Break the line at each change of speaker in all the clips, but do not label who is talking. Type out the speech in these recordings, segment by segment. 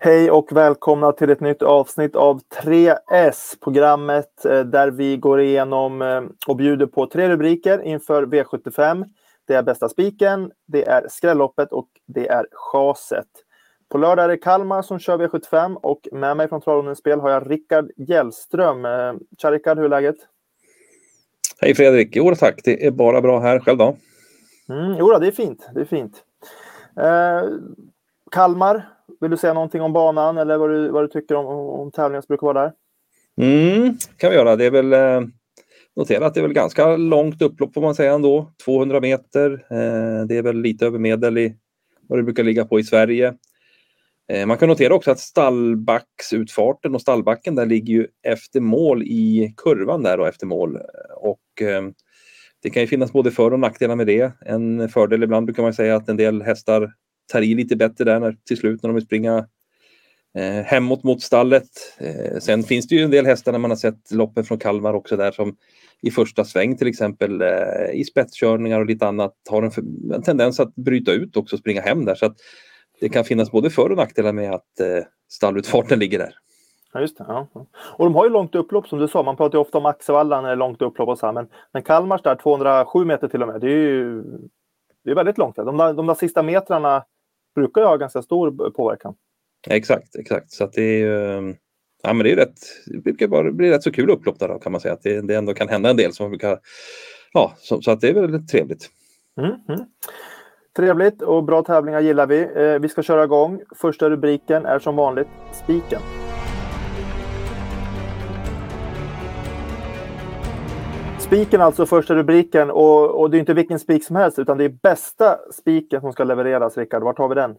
Hej och välkomna till ett nytt avsnitt av 3S, programmet eh, där vi går igenom eh, och bjuder på tre rubriker inför V75. Det är bästa spiken, det är skrälloppet och det är chaset. På lördag är det Kalmar som kör V75 och med mig från Travronens spel har jag Rickard Hjellström. Eh, tja Rickard, hur är läget?
Hej Fredrik! Jo tack, det är bara bra här. Själv då?
Mm, jo, det är fint. Det är fint. Eh, Kalmar, vill du säga någonting om banan eller vad du, vad du tycker om, om tävlingen som brukar vara där?
Mm, kan vi göra. Det är väl eh, notera att det är väl ganska långt upplopp får man säga ändå. 200 meter. Eh, det är väl lite över medel i vad det brukar ligga på i Sverige. Eh, man kan notera också att stallbacksutfarten och stallbacken där ligger ju efter mål i kurvan där och efter mål. Och eh, det kan ju finnas både för och nackdelar med det. En fördel ibland brukar man säga att en del hästar tar i lite bättre där när, till slut när de vill springa eh, hemåt mot stallet. Eh, sen finns det ju en del hästar när man har sett loppen från Kalmar också där som i första sväng till exempel eh, i spetskörningar och lite annat har en, en, tendens att bryta ut också och springa hem där. Så att det kan finnas både för och nackdelar med att eh, stallutfarten ligger där.
Ja, just det. Ja. Och de har ju långt upplopp som du sa. Man pratar ju ofta om Axevalla när eh, det är långt upplopp och så här, men, men Kalmars där 207 meter till och med. Det är ju det är väldigt långt. De där, de där sista metrarna brukar ju ha ganska stor påverkan.
Exakt, exakt. Så att det är ju ja, men det är rätt, det brukar bara bli rätt så kul upplopp där då, kan man säga. Att det, det ändå kan hända en del som brukar, ja, så, så att det är väldigt trevligt.
Mm, mm. Trevligt och bra tävlingar gillar vi. Eh, vi ska köra igång. Första rubriken är som vanligt spiken. Spiken alltså första rubriken och, och det är inte vilken spik som helst utan det är bästa spiken som ska levereras Rickard. Vart har vi den?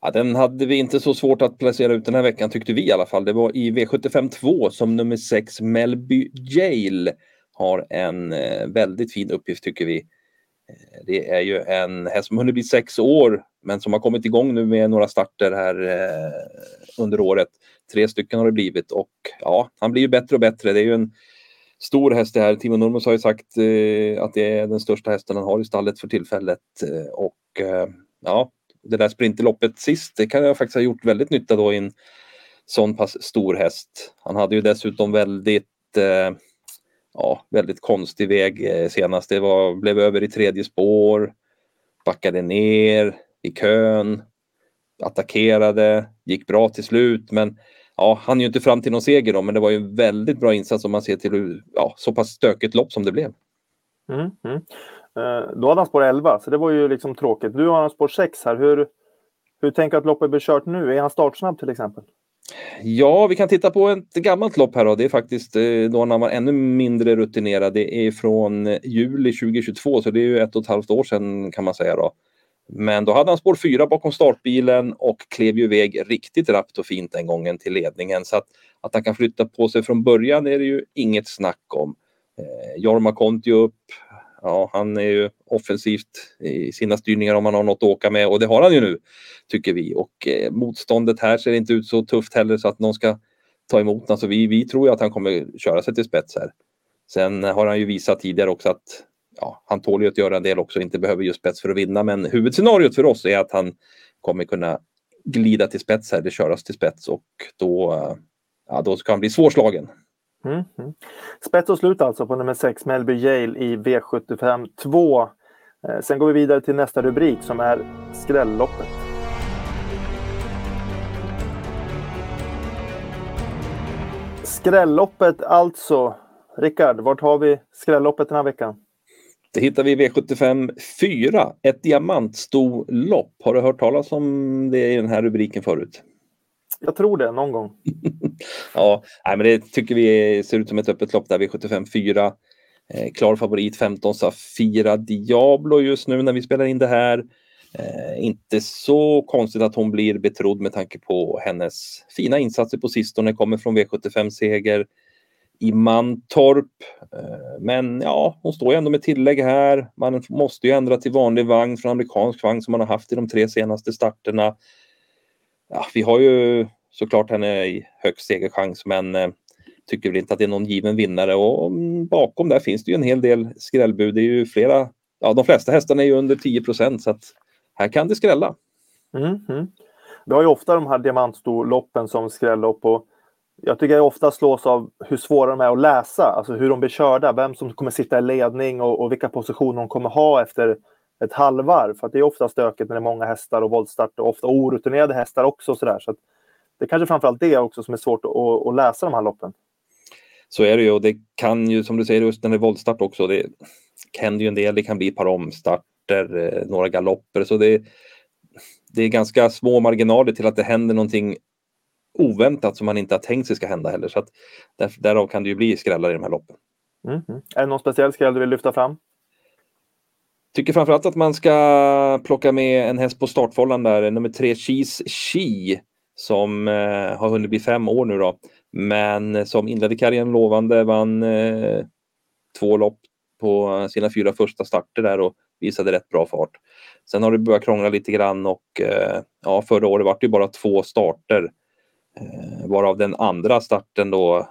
Ja, den hade vi inte så svårt att placera ut den här veckan tyckte vi i alla fall. Det var i V75 2 som nummer 6 Melby Jail har en eh, väldigt fin uppgift tycker vi. Eh, det är ju en häst som hunnit bli sex år men som har kommit igång nu med några starter här eh, under året. Tre stycken har det blivit och ja, han blir ju bättre och bättre. Det är ju en stor häst det här. Timo Nurmos har ju sagt eh, att det är den största hästen han har i stallet för tillfället. Eh, och eh, ja, det där sprinterloppet sist, det kan jag faktiskt ha gjort väldigt nytta då i en sån pass stor häst. Han hade ju dessutom väldigt eh, ja, väldigt konstig väg eh, senast. Det var, blev över i tredje spår, backade ner i kön, attackerade, gick bra till slut men ja, han är ju inte fram till någon seger då, men det var ju en väldigt bra insats om man ser till hur ja, så pass stökigt lopp som det blev.
Mm, mm. Eh, då hade han spår 11, så det var ju liksom tråkigt. Nu har han spår 6 här. Hur, hur tänker du att loppet blir kört nu? Är han startsnabb till exempel?
Ja, vi kan titta på ett gammalt lopp här då. Det är faktiskt eh, då när man var ännu mindre rutinerad. Det är från juli 2022, så det är ju ett och ett halvt år sedan kan man säga då. Men då hade han spår 4 bakom startbilen och klev ju iväg riktigt rappt och fint den gången till ledningen. Så att, att han kan flytta på sig från början är det ju inget snack om. Eh, Jorma Kontio upp. Ja, han är ju offensivt i sina styrningar om han har något att åka med och det har han ju nu, tycker vi. Och eh, motståndet här ser inte ut så tufft heller så att någon ska ta emot Alltså vi, vi tror ju att han kommer köra sig till spets här. Sen har han ju visat tidigare också att ja, han tål ju att göra en del också, inte behöver just spets för att vinna. Men huvudscenariot för oss är att han kommer kunna glida till spets här, det köras till spets och då, ja, då ska han bli svårslagen.
Mm, mm. Spets och slut alltså på nummer 6, Melby Yale i V75 2. Eh, sen går vi vidare till nästa rubrik som är skrälloppet. Skrälloppet alltså. Rickard, vart har vi skrälloppet den här veckan?
Det hittar vi i V75 4, ett diamantstolopp. Har du hört talas om det i den här rubriken förut?
Jag tror det, någon gång.
ja, nej, men det tycker vi ser ut som ett öppet lopp där, V75 4. Eh, klar favorit 15 Safira Diablo just nu när vi spelar in det här. Eh, inte så konstigt att hon blir betrodd med tanke på hennes fina insatser på sistone, kommer från V75-seger i Mantorp. Eh, men ja, hon står ju ändå med tillägg här. Man måste ju ändra till vanlig vagn från amerikansk vagn som man har haft i de tre senaste starterna. Ja, vi har ju såklart henne i högst segerchans men eh, tycker väl inte att det är någon given vinnare och mm, bakom där finns det ju en hel del skrällbud. Det är ju flera, ja de flesta hästarna är ju under 10 procent så att här kan det skrälla.
Mm, mm. Vi har ju ofta de här diamantstorloppen som skrällopp och jag tycker jag ofta slås av hur svåra de är att läsa, alltså hur de blir körda, vem som kommer sitta i ledning och, och vilka positioner de kommer ha efter ett halvvarv. För det är ofta stökigt när det är många hästar och voltstart och ofta orutinerade hästar också. Så, där. så det är kanske framförallt det också som är svårt att, att, läsa de här loppen.
Så är det ju och det kan ju som du säger just när det är voltstart också. Det händer ju en del. Det kan bli ett par omstarter, eh, några galopper. Så det, det är ganska små marginaler till att det händer någonting oväntat som man inte har tänkt sig ska hända heller. Så att där, därav kan det ju bli skrällar i de här loppen.
Mm. Är det någon speciell skräll du vill lyfta fram?
Tycker framförallt att man ska plocka med en häst på startfållan där, nummer tre Cheese Chi som eh, har hunnit bli fem år nu då. Men som inledde karriären lovande, vann eh, två lopp på sina fyra första starter där och visade rätt bra fart. Sen har det börjat krångla lite grann och eh, ja, förra året var det bara två starter. Eh, varav den andra starten då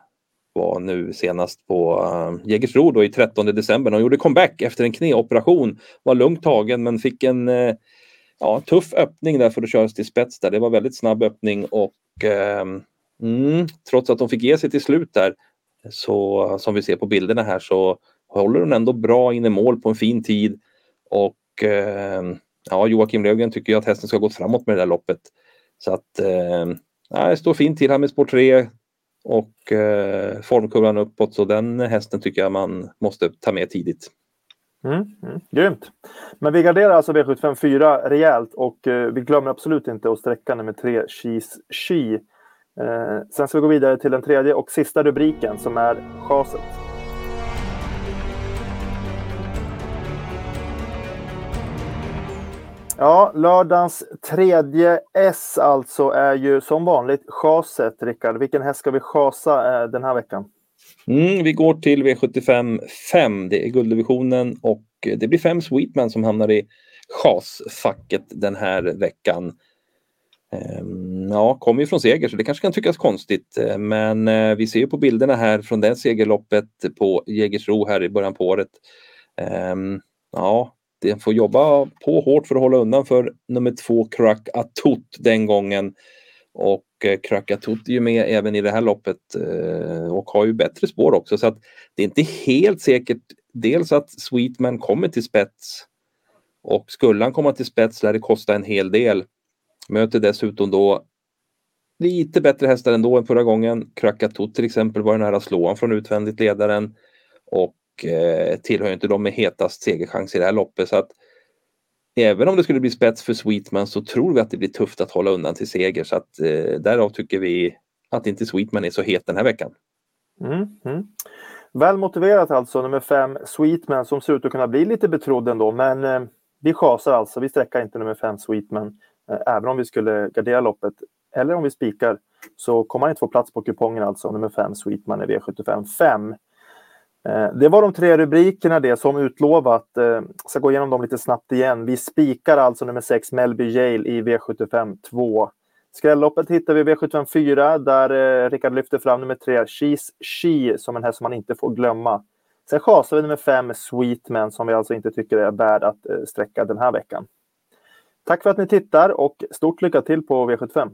var nu senast på eh, Jägersro då i 13 december. Hon gjorde comeback efter en knäoperation. Var lugnt tagen men fick en eh, ja, tuff öppning där för att köras till spets där. Det var väldigt snabb öppning och eh, mm, trots att hon fick ge sig till slut där så som vi ser på bilderna här så håller hon ändå bra in i mål på en fin tid. Och ehm, ja, Joakim Löfgren tycker ju att hästen ska gått framåt med det där loppet. Så att eh, det står fint till här med spår 3 och eh, formkurvan uppåt så den hästen tycker jag man måste ta med tidigt.
Mm, mm, grymt! Men vi garderar alltså V754 rejält och eh, vi glömmer absolut inte att sträcka nummer 3 Cheese She. Eh, sen ska vi gå vidare till den tredje och sista rubriken som är chaset. Ja, lördagens tredje S alltså är ju som vanligt chaset, Rickard. Vilken häst ska vi chasa eh, den här veckan?
Mm, vi går till V75 5. Det är gulddivisionen och det blir fem Sweetman som hamnar i chasfacket den här veckan. Ehm, ja, kommer ju från seger så det kanske kan tyckas konstigt eh, men eh, vi ser ju på bilderna här från det segerloppet på Jägersro här i början på året. Ehm, ja, den får jobba på hårt för att hålla undan för nummer två Crack Atut den gången. Och eh, Crack Atot är ju med även i det här loppet eh, och har ju bättre spår också så att det är inte helt säkert dels att Sweetman kommer till spets och skulle han komma till spets lär det kosta en hel del. Möter dessutom då lite bättre hästar ändå än förra gången. Krakatot till exempel var ju nära att slå från utvändigt ledaren. Och eh, tillhör inte de med hetast segerchans i det här loppet. Så att även om det skulle bli spets för Sweetman så tror vi att det blir tufft att hålla undan till seger. Så att eh, därav tycker vi att inte Sweetman är så het den här veckan.
Mm, mm. Väl motiverat alltså, nummer fem Sweetman som ser ut att kunna bli lite betrodd ändå. Men eh, vi chasar alltså, vi sträcker inte nummer fem Sweetman. Eh, även om vi skulle gardera loppet eller om vi spikar så kommer han inte få plats på kupongen alltså, nummer fem Sweetman i V75 5. Eh, det var de tre rubrikerna det som utlovat. Jag ska gå igenom dem lite snabbt igen. Vi spikar alltså nummer 6 Melby Yale i V75 2. Skrälloppet hittar vi i V75 4 där eh, Rickard lyfter fram nummer 3 Cheese She som en häst som man inte får glömma. Sen chasar vi nummer 5 Sweetman som vi alltså inte tycker är värd att sträcka den här veckan. Tack för att ni tittar och stort lycka till på V75.